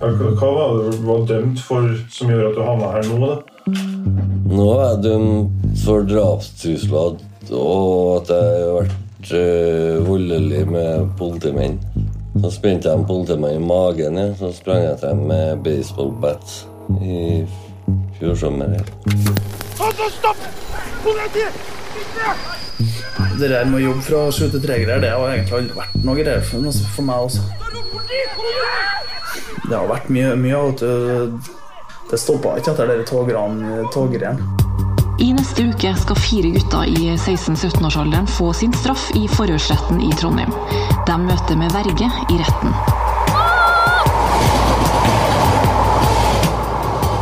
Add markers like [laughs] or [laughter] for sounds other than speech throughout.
Hva var det du var dømt for som gjør at du havna her nå? da? Nå er jeg dømt for drapstrusler og at jeg har vært øh, voldelig med politimenn. Så spente jeg en politimann i magen, ja. så sprang jeg til dem med baseballbat i fjor sommer. Stopp! Politi! Det der med å jobbe fra sju til tre greier, det har egentlig aldri vært noe greier for, for meg også. Det har vært mye, mye at det stoppa ikke etter de toggreiene. I neste uke skal fire gutter i 16-17-årsalderen få sin straff i forhørsretten i Trondheim. De møter med verge i retten.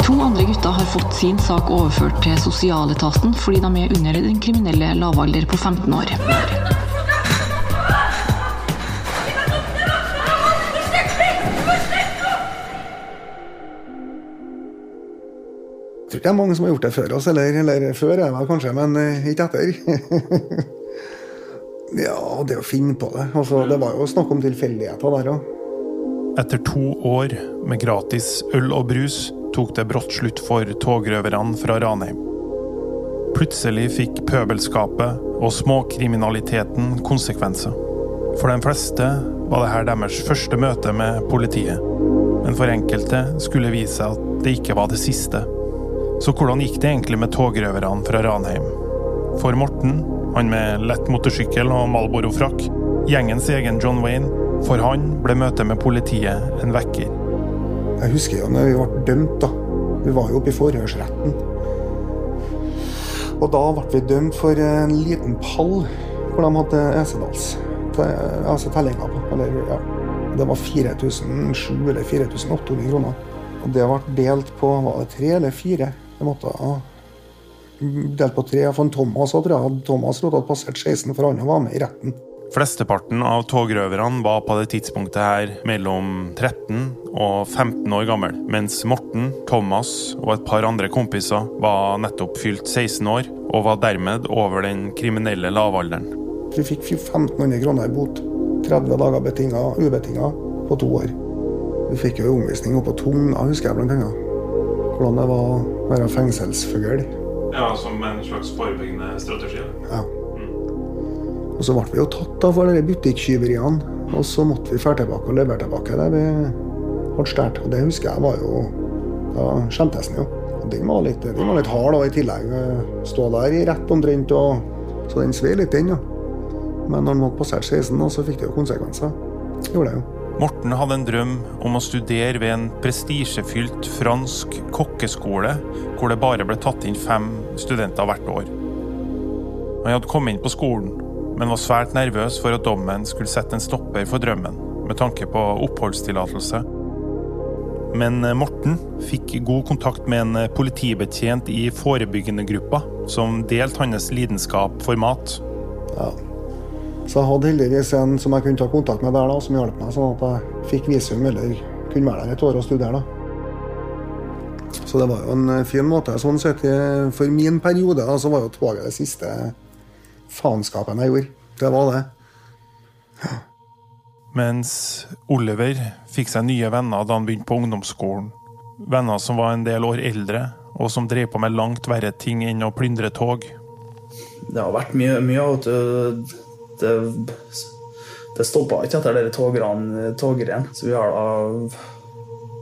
To andre gutter har fått sin sak overført til sosialetaten fordi de er under den kriminelle lavalder på 15 år. Tror ikke det er mange som har gjort det før oss, eller, eller før er det kanskje, men uh, ikke etter. [laughs] ja, det å finne på det. Altså, det var jo snakk om tilfeldigheter der òg. Etter to år med gratis øl og brus tok det brått slutt for togrøverne fra Ranheim. Plutselig fikk pøbelskapet og småkriminaliteten konsekvenser. For de fleste var det her deres første møte med politiet. Men for enkelte skulle vise at det ikke var det siste. Så hvordan gikk det egentlig med togrøverne fra Ranheim? For Morten, han med lett motorsykkel og Malboro-frakk, gjengens egen John Wayne, for han ble møtet med politiet en vekker. Jeg husker jo når vi ble dømt, da. Vi var jo oppe i forhørsretten. Og da ble vi dømt for en liten pall hvor de hadde Esedals. Altså tellinga på. Eller, ja. Det var 4700 eller 4800 kroner. Og det ble delt på var det tre eller fire? Det måtte ha delt på tre. For Thomas tror jeg Thomas hadde passert 16, for han var med i retten. Flesteparten av togrøverne var på det tidspunktet her mellom 13 og 15 år gammel, mens Morten, Thomas og et par andre kompiser var nettopp fylt 16 år og var dermed over den kriminelle lavalderen. Vi fikk 1500 kroner i bot. 30 dager betinga, ubetinga på to år. Vi fikk jo omvisning oppå på Tungna, husker jeg blant annet. Hvordan det var være fengselsfugl. Ja, Som en slags forebyggende strategi? Ja. Og så ble vi jo tatt da for butikktyveriene. Og så måtte vi dra tilbake og levere tilbake det vi hadde stjålet. Og det husker jeg var jo Da skjemtes en jo. Og den var litt, den var litt hard da, i tillegg. Stå der i rett omtrent, og, så den svei litt, den. ja. Men når den var passert 16, så fikk det jo konsekvenser. Gjorde det jo. Morten hadde en drøm om å studere ved en prestisjefylt fransk kokkeskole, hvor det bare ble tatt inn fem studenter hvert år. Han hadde kommet inn på skolen, men var svært nervøs for at dommen skulle sette en stopper for drømmen, med tanke på oppholdstillatelse. Men Morten fikk god kontakt med en politibetjent i forebyggende gruppa, som delte hans lidenskap for mat. Ja. Så jeg hadde heldigvis en som jeg kunne ta kontakt med der, da, som hjalp meg, sånn at jeg fikk visum eller kunne være der et år og studere. da. Så det var jo en fin måte. Sånn sett, For min periode da, så var jo toget det siste faenskapen jeg gjorde. Det var det. Ja. Mens Oliver fikk seg nye venner da han begynte på ungdomsskolen. Venner som var en del år eldre, og som drev på med langt verre ting enn å plyndre tog. Det har vært mye, mye det, det stoppa ikke etter de togrenene. Så vi har da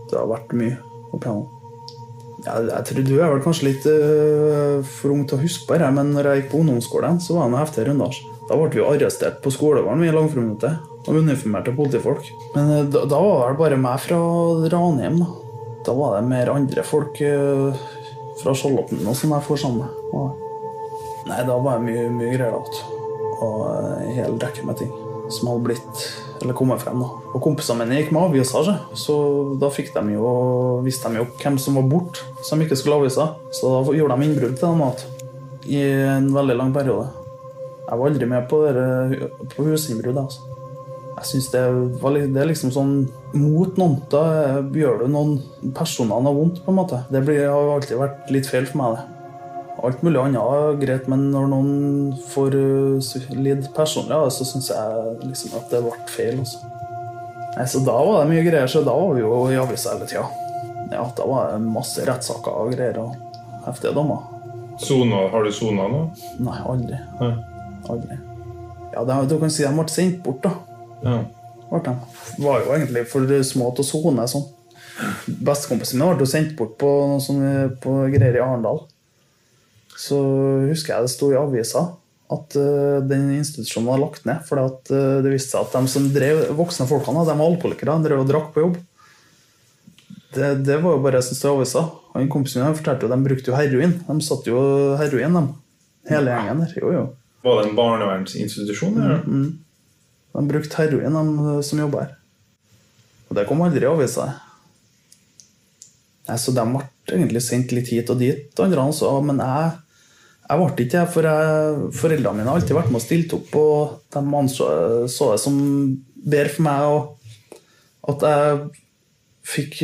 Det har vært mye opp igjennom. Jeg, jeg tror du er vel kanskje litt uh, for ung til å huske på det, men når jeg gikk på ungdomsskolen, så var det en heftig runder. Da ble vi arrestert på skolegården i langfriminuttet av uniformerte politifolk. Men uh, da, da, var det bare meg fra Ranheim. Da Da var det mer andre folk uh, fra Skjolotten som jeg får sammen med. Nei, da var det mye, mye greier. Da. Og en hel rekke med ting som hadde blitt eller kommet frem. da. Og Kompisene mine gikk med aviser, så da fikk de jo, visste de jo hvem som var borte, som ikke skulle ha. Så da gjorde de innbrudd til dem igjen i en veldig lang periode. Jeg var aldri med på, dere, på husinnbrudd. Altså. Jeg synes det, det, er liksom sånn mot noen. Da gjør du noen personer noe vondt, på en måte. Det blir, har alltid vært litt feil for meg, det. Alt mulig annet er greit, men når noen får uh, lide personlig, så syns jeg liksom at det ble feil. Også. Altså. Nei, så da var det mye greier, så da var vi jo i avisa hele tida. Ja, da var det masse rettssaker og greier og heftige dommer. Sona, har du sona nå? Nei, aldri. Nei. Aldri. Ja, det, du kan si de ble sendt bort, da. Ja. Ble de. Var jo egentlig for små til å sone sånn. Bestekompisen min ble sendt bort på noe sånn på greier i Arendal. Så husker jeg det sto i avisa at uh, den institusjonen var lagt ned. For det viste seg at de som drev voksne folkene, de var alkoholikere. De drev og drakk på jobb. Det, det var jo bare jeg som stod i avisa. Han Kompisen min fortalte jo de brukte jo heroin. De satt jo heroin, de. Hele gjengen der. Jo, jo. Var det en barnevernsinstitusjon? Eller? De brukte heroin, de som jobba her. Og det kom aldri i avisa. Nei, Så de ble egentlig sendt litt hit og dit, andre altså. men jeg, jeg ble ikke det. For jeg, foreldrene mine har alltid vært med og stilt opp, og de anså så det som bedre for meg og at jeg fikk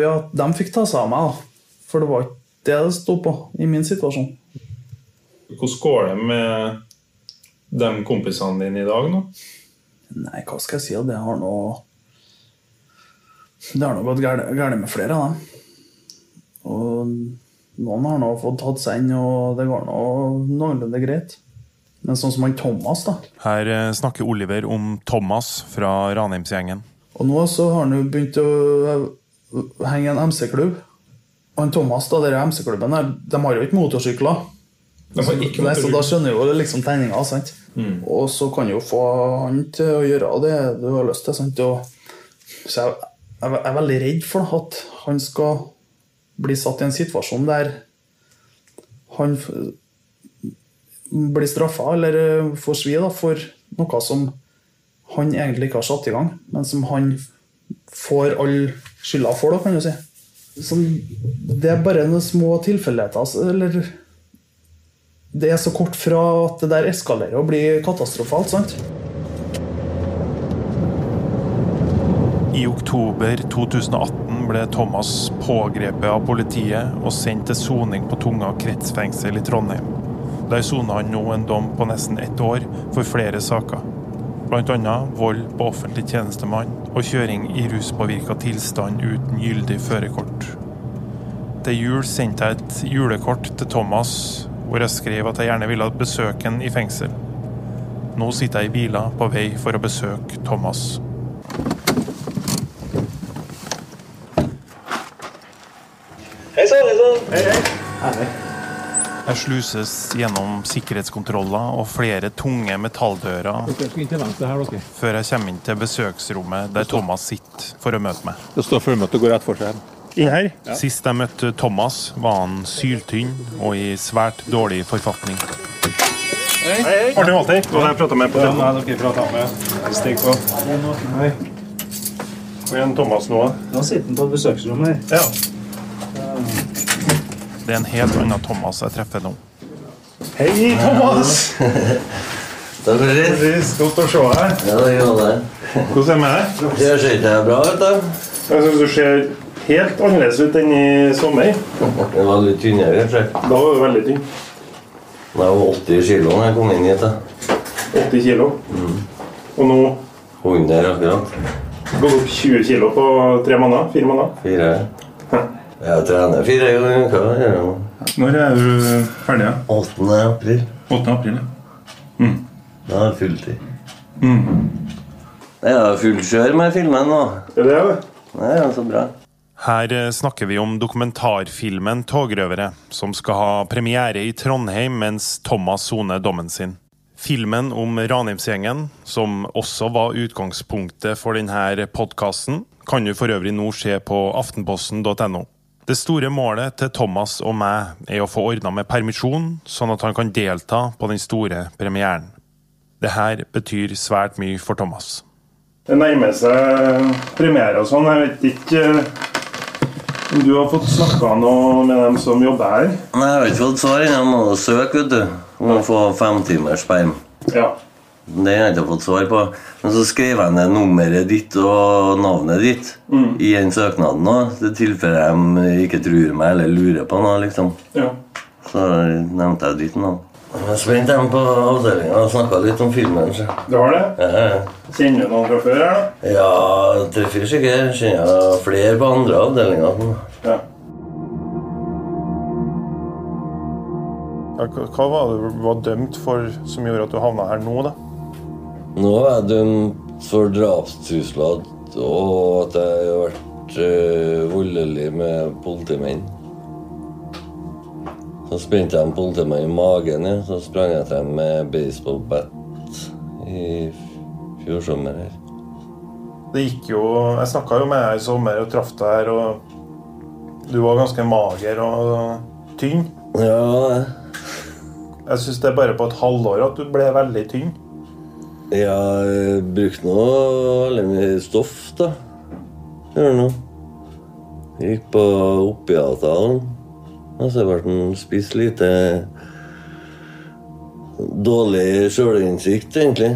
Ja, de fikk ta seg av meg, da. For det var ikke det det sto på i min situasjon. Hvordan går det med de kompisene dine i dag nå? Nei, hva skal jeg si? Det har nå Det har nå gått galt med flere av dem. Og noen har nå fått tatt seg inn, og det går nå noenlunde greit. Men sånn som han Thomas, da. Her eh, snakker Oliver om Thomas fra Ranheimsgjengen. Og nå så har han jo begynt å henge en MC-klubb. Og han Thomas, da, denne MC-klubben her, de har jo ikke motorsykler. Ikke Nei, så da skjønner jo liksom tegninga, sant? Og så kan jo få han til å gjøre det du har lyst til. sant? Og, så jeg, jeg er veldig redd for at han skal bli satt i en situasjon der han blir straffa eller eh, får svi for noe som han egentlig ikke har satt i gang, men som han får all skylda for, da, kan du si. Så det er bare noen små tilfeldigheter. altså, Eller det er så kort fra at det der eskalerer og blir katastrofalt. sant? I oktober 2018 ble Thomas pågrepet av politiet og sendt til soning på Tunga kretsfengsel i Trondheim. Der soner han nå en dom på nesten ett år for flere saker. Annet vold på offentlig tjenestemann og kjøring i ruspåvirka tilstand uten gyldig førerkort. Til jul sendte jeg et julekort til Thomas hvor jeg skrev at jeg gjerne ville besøke ham i fengsel. Nå sitter jeg i biler på vei for å besøke Thomas. Jeg sluses gjennom sikkerhetskontroller og flere tunge metalldører før jeg kommer inn til besøksrommet der Thomas sitter for å møte meg. Det står formøte går rett for seg. Inn her? Sist jeg møtte Thomas, var han syltynn og i svært dårlig forfatning. Hei! Martin Walter, har jeg prata med på telefonen. Nei, dere prata med Stig på. Hei. Hvor er Thomas nå? Nå sitter han på besøksrommet. Ja. Det er en helt annen Thomas jeg treffer nå. Hei, Thomas! Det sist. Sist, Godt å se deg. Ja, det gjør det. Hvordan er det med deg? Det ser ikke bra ut, da. Jeg syns du ser helt annerledes ut enn i sommer. Det var litt tynnere, kanskje. Da var du veldig tynn. Jeg var 80 kilo da jeg kom inn hit. da. 80 kilo. Og nå 100 akkurat. gått opp 20 kilo på tre måneder. Fire måneder. Fire. Jeg trener fire ganger i uka. Når er du ferdig? 8. april. 8. april. ja. Da er det fulltid. Jeg har full kjør med filmen nå. Er det, det. Det er så bra. Her eh, snakker vi om dokumentarfilmen 'Togrøvere', som skal ha premiere i Trondheim mens Thomas soner dommen sin. Filmen om Ranheimsgjengen, som også var utgangspunktet for denne podkasten, kan du for øvrig nå se på aftenposten.no. Det store målet til Thomas og meg er å få ordna med permisjon, sånn at han kan delta på den store premieren. Det her betyr svært mye for Thomas. Det nærmer seg premiere og sånn. Jeg vet ikke eh, om du har fått snakka noe med dem som jobber her? Nei, Jeg har ikke fått svar ennå. Jeg må søke, vet du. Om å få femtimers perm. Ja. Det har jeg ikke fått svar på. Men så skrev jeg ned nummeret ditt og navnet ditt i den søknaden. I tilfelle de ikke tror meg eller lurer på noe, liksom. ja. Så nevnte jeg ditt navn. Jeg er spent dem på avdelinga. og snakka litt om filmen. Så. Du har det? Ja, ja. Kjenner du noen fra før her, da? ja tre-fire stykker. Kjenner jeg flere på andre avdelinger. Ja. Hva var det du var dømt for som gjorde at du havna her nå, da? Nå er jeg dømt for drapstrusler og at jeg har vært øh, voldelig med politimenn. Så spente jeg en politimann i magen, ja. så sprang jeg etter dem med baseballbat i fjor sommer. her. Det gikk jo Jeg snakka jo med deg i sommer og traff deg her, og du var ganske mager og tynn. Ja. Jeg syns det er bare på et halvår at du ble veldig tynn. Jeg brukte nå mye stoff, da. Gjør nå. Gikk på opiatavtalen. Og så ble han spist lite Dårlig sjølinnsikt, egentlig.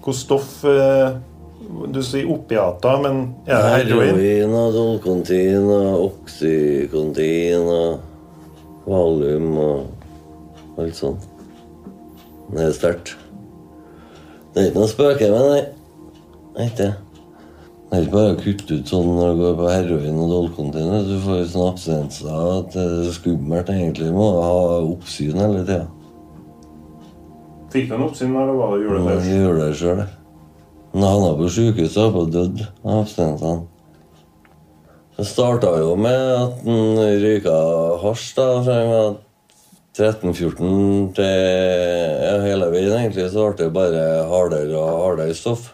Hvor stoff eh, Du sier opiater, men er det heroin? Heroin og Dolcontin og Oxycontin og Valium og alt sånt. Det er sterkt. Det er ikke noe spøke med det. Det er ikke det. Det er ikke bare å kutte ut sånn når du går på heroin og Dolcontin. Du får jo sånne abstinenser at det er skummelt egentlig. Du må ha oppsyn hele tida. Fikk du en oppsyn, når du gjorde Jeg det? gjorde det sjøl, jeg. Men Han havna på sjukehuset og var dødd av abstinensene. Det starta jo med at han røyka hasj da, var 13-14 til ja, hele veien, egentlig, så ble det bare hardere og hardere stoff.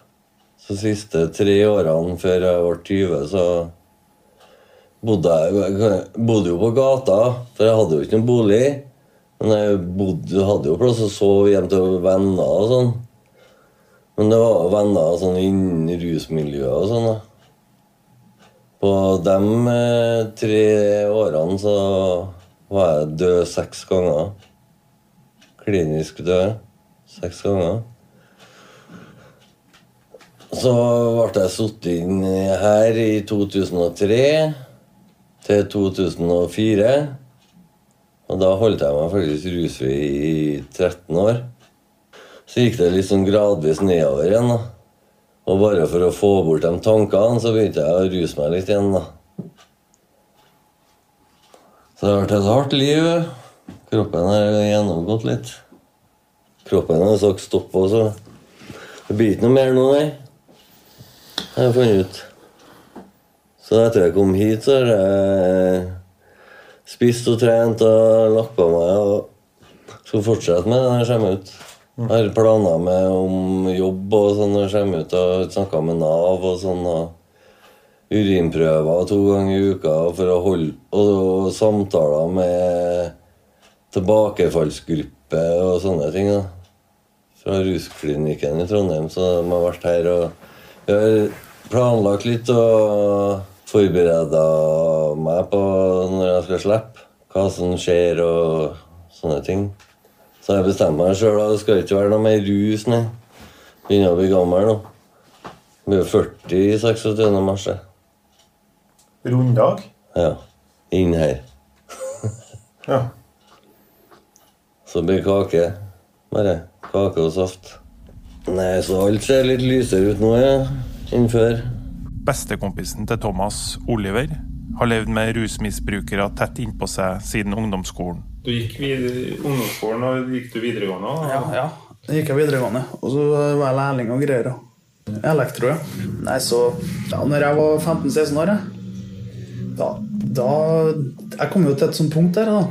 Så de siste tre årene før jeg ble 20, så bodde jeg, bodde jo på gata, for jeg hadde jo ikke noen bolig. Men jeg bodde, hadde jo plass å sove hjem til venner og sånn. Men det var venner sånn innen rusmiljøet og sånn. På de eh, tre årene så var jeg død seks ganger. Klinisk død seks ganger. Så ble jeg satt inn her i 2003 til 2004. Og da holdt jeg meg faktisk rusfri i 13 år. Så gikk det sånn gradvis nedover igjen. da. Og bare for å få bort de tankene, så begynte jeg å ruse meg litt igjen. da. Så det har vært et hardt liv. Kroppen har gjennomgått litt. Kroppen har sagt stopp også. Det blir ikke noe mer nå, nei. Det har jeg funnet ut. Så etter jeg kom hit, så har jeg spist og trent og lagt på meg. og Skal fortsette med det når jeg kommer ut. Jeg har planer med om jobb og sånn når jeg kommer ut. og Snakka med Nav og sånn. og Urinprøver to ganger i uka for å holde Og samtaler med tilbakefallsgruppe og sånne ting. da. Fra rusklinikken i Trondheim, så de har vært her og Vi har planlagt litt og forbereda meg på når jeg skal slippe. Hva som skjer og sånne ting. Så jeg bestemmer meg sjøl. Det skal ikke være noe mer rus, nei. Begynner å bli gammel nå. Blir 40 i 26. mars. jeg. Runddag? Ja. Inn her. [laughs] Ja. Så blir kake. Bare kake og saft. Nei, så alt ser litt lysere ut nå, ja. Enn før. Bestekompisen til Thomas, Oliver, har levd med rusmisbrukere tett innpå seg siden ungdomsskolen. Du gikk videre, ungdomsskolen, og gikk du videregående? da? Ja, ja. Da gikk jeg videregående, og så var jeg lærling og greier. Elektro, ja. Nei, så ja, når jeg var 15-16 år, jeg, da, da Jeg kom jo til et sånt punkt der, da.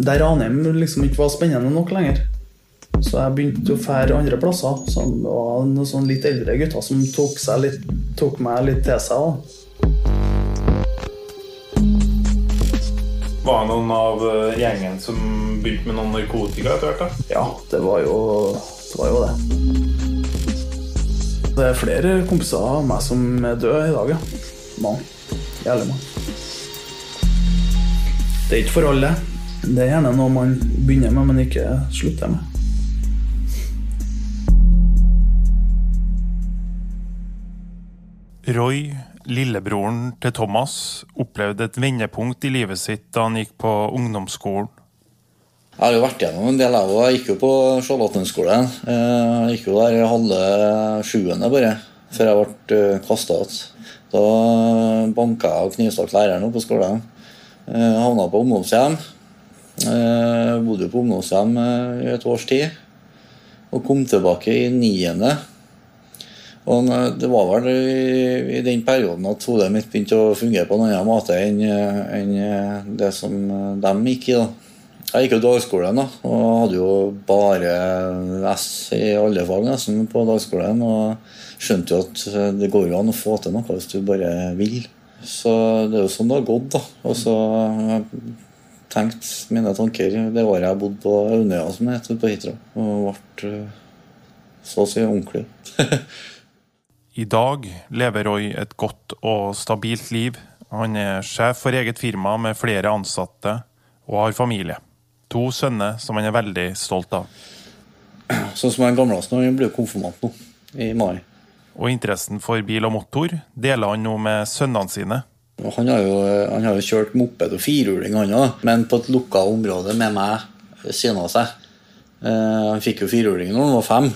Der Ranheim liksom ikke var spennende nok lenger. Så jeg begynte å fære andre plasser. Så det var noen sånn litt eldre gutter som tok, litt, tok meg litt til seg. da. Var det noen av eh, gjengen som begynte med noen narkotika etter hvert? da? Ja, det var jo det. Var jo det. Det er flere kompiser av meg som er døde i dag, ja. Mange. Jævlig mange. Det er ikke for alle. Det er gjerne noe man begynner med, men ikke slutter med. Roy, lillebroren til Thomas, opplevde et vendepunkt i livet sitt da han gikk på ungdomsskolen. Jeg har jo vært gjennom en del, jeg òg. Jeg gikk jo på Charlottenskolen. Jeg gikk jo der halve sjuende bare, før jeg ble kasta igjen. Da banka jeg og knivstakk læreren opp på skolen. Havna på ungdomshjem. Bodde på ungdomshjem i et års tid. Og kom tilbake i niende. Og det var vel i den perioden at hodet mitt begynte å fungere på en annen måte enn, enn det som de gikk i. da. Jeg gikk jo dagskolen da, og hadde jo bare S i alle fag nesten på dagskolen. Og skjønte jo at det går jo an å få til noe hvis du bare vil. Så det er jo sånn det har gått. da. Og så tenkt mine tanker det året jeg bodde på Aunøya, som det heter, på Hitra. Og ble så å si ordentlig. [laughs] I dag lever Roy et godt og stabilt liv. Han er sjef for eget firma med flere ansatte, og har familie. To sønner som han er veldig stolt av. [clears throat] Sånn som han gamleste han blir konfirmant nå, i mai. Og interessen for bil og motor deler han nå med sønnene sine. Han har jo, han har jo kjørt moped og firhjuling, han òg, men på et lukka område med meg ved siden av seg. Han fikk jo firhjuling når han var fem.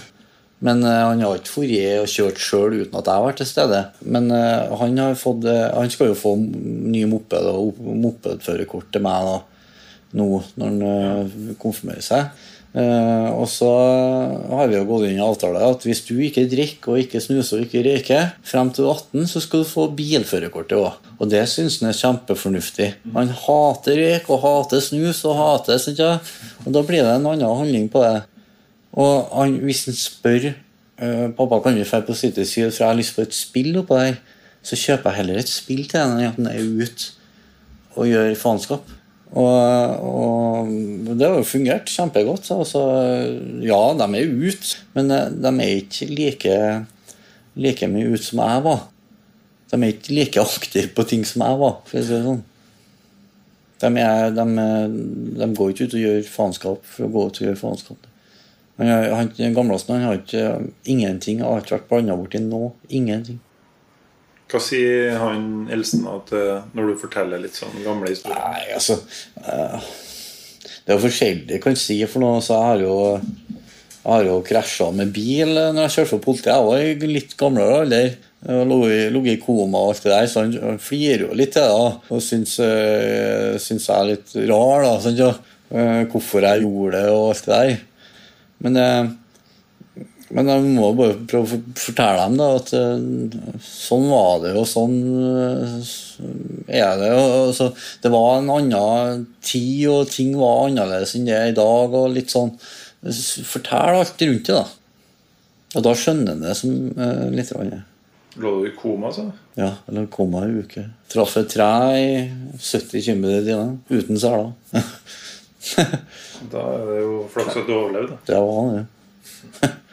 Men han har ikke dratt og kjørt sjøl uten at jeg har vært til stede. Men han, har fått, han skal jo få ny moped og mopedførerkort til meg da, nå når han konfirmerer seg. Og så har vi jo gått inn i avtale at hvis du ikke drikker og ikke snuser og ikke røyker frem til 18, så skal du få bilførerkortet òg. Og det syns han er kjempefornuftig. Han hater røyk og hater snus og hater sånt, ja. Og da blir det en annen handling på det. Og han, hvis han spør uh, pappa kan vi dra på City Syd, for jeg har lyst på et spill oppå der, så kjøper jeg heller et spill til henne enn at han er ute og gjør faenskap. Og, og, det har jo fungert kjempegodt. Altså, ja, de er ute, men de er ikke like, like mye ute som jeg var. De er ikke like aktive på ting som jeg var. for å si det sånn. De, er, de, de, går ikke ut og gjør faenskap for å gå ut og gjøre faenskap. Han, han, gamleste han har ikke ingenting har ikke vært blanda borti nå. Ingenting. Hva sier han eldste når du forteller litt sånn gamle historier? Nei, altså uh, Det er jo forskjellig, kan jeg si. For noe, så jeg har jo jeg jo krasja med bil når jeg kjørte for politiet. Jeg var litt gamlere alder. Ligget i koma og alt det der, så han flirer jo litt til det. Og syns, uh, syns jeg er litt rar, da. Sånn, ja. hvorfor jeg gjorde det og alt det der. Men, men jeg må bare prøve å fortelle dem da, at sånn var det, og sånn er det. jo. så, det var en annen tid, og ting var annerledes enn det er i dag. og litt sånn, Fortell alt rundt det, da. Og da skjønner en det som litt. Lå du i koma, så? Ja, eller koma i uke. Traff et tre i 70 km i timen uten seler. [laughs] Da er det jo flaks at du overlevde. Det var det. [laughs]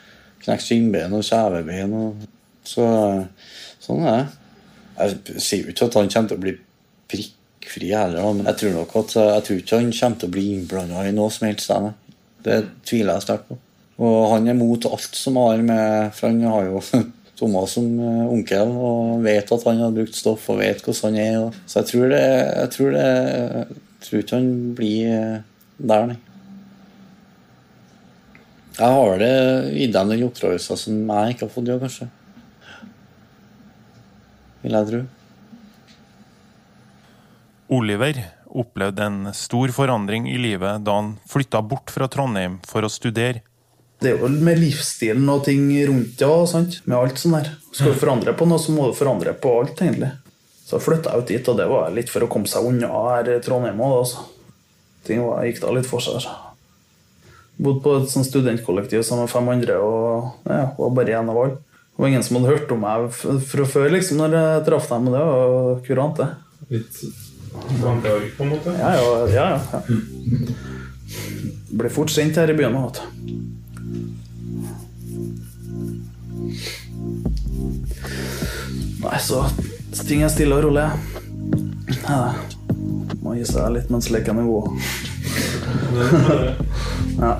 Knekt skinnben og kjevebein. Og... Så, sånn er det. Jeg sier jo ikke at han kommer til å bli prikkfri heller, men jeg tror nok at jeg tror ikke han kommer til å bli innblanda i noe som helst. Det tviler jeg sterkt på. Og han er mot alt som har med For han har jo [laughs] Thomas som onkel og vet at han har brukt stoff og vet hvordan han er. Så jeg tror det Jeg tror, det, jeg tror ikke han blir der, nei. Jeg har det gitt dem den oppdragelsen som jeg ikke har fått, ja, kanskje. Vil jeg tro. Oliver opplevde en stor forandring i livet da han flytta bort fra Trondheim for å studere. Det er jo med livsstilen og ting rundt det sant? med alt sånt der. Skal du forandre på noe, så må du forandre på alt, egentlig. Så flytta jeg ut dit, og det var litt for å komme seg unna her i Trondheim òg, altså. Ting var, gikk da litt for seg. Bodde på et studentkollektiv sammen med fem andre og ja, var bare én av alle. Det var ingen som hadde hørt om meg fra før liksom, når jeg traff dem, og det var kurant, det. Litt vanlig på en måte? Ja, ja. ja, ja. Ble fort sendt her i byen vet du. Nei, så ting er stille og rolig. Ja. Må gi seg litt mens leken er god. Ja.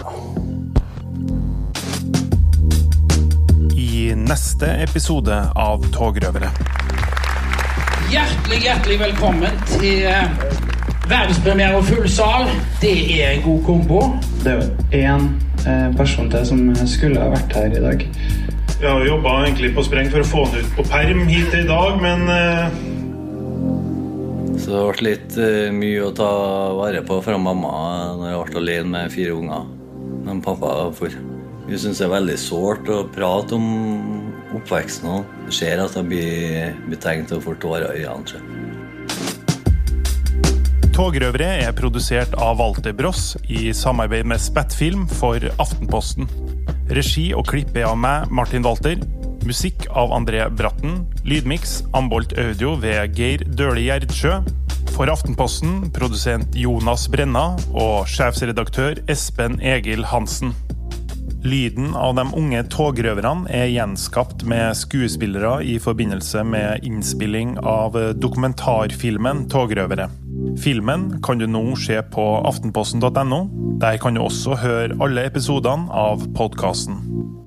I neste episode av Togrøvere. Hjertelig, hjertelig velkommen til Verdenspremiere og full sal, det er en god kombo. Det er jo én eh, person til som skulle ha vært her i dag. Jeg har jobba egentlig på spreng for å få han ut på perm hit i dag, men eh, Så det ble litt eh, mye å ta vare på fra mamma når jeg ble alene med fire unger. Men pappa for. Vi syns det er veldig sårt å prate om oppveksten òg. Ser at jeg blir, betenkt og å få tårer i øynene. Togrøvere er produsert av Walter Bross i samarbeid med Spettfilm for Aftenposten. Regi og klipp er av meg, Martin Walter. Musikk av André Bratten. Lydmiks Ambolt Audio ved Geir Døhli Gjerdsjø. For Aftenposten produsent Jonas Brenna og sjefsredaktør Espen Egil Hansen. Lyden av de unge togrøverne er gjenskapt med skuespillere i forbindelse med innspilling av dokumentarfilmen 'Togrøvere'. Filmen kan du nå se på aftenposten.no. Der kan du også høre alle episodene av podkasten.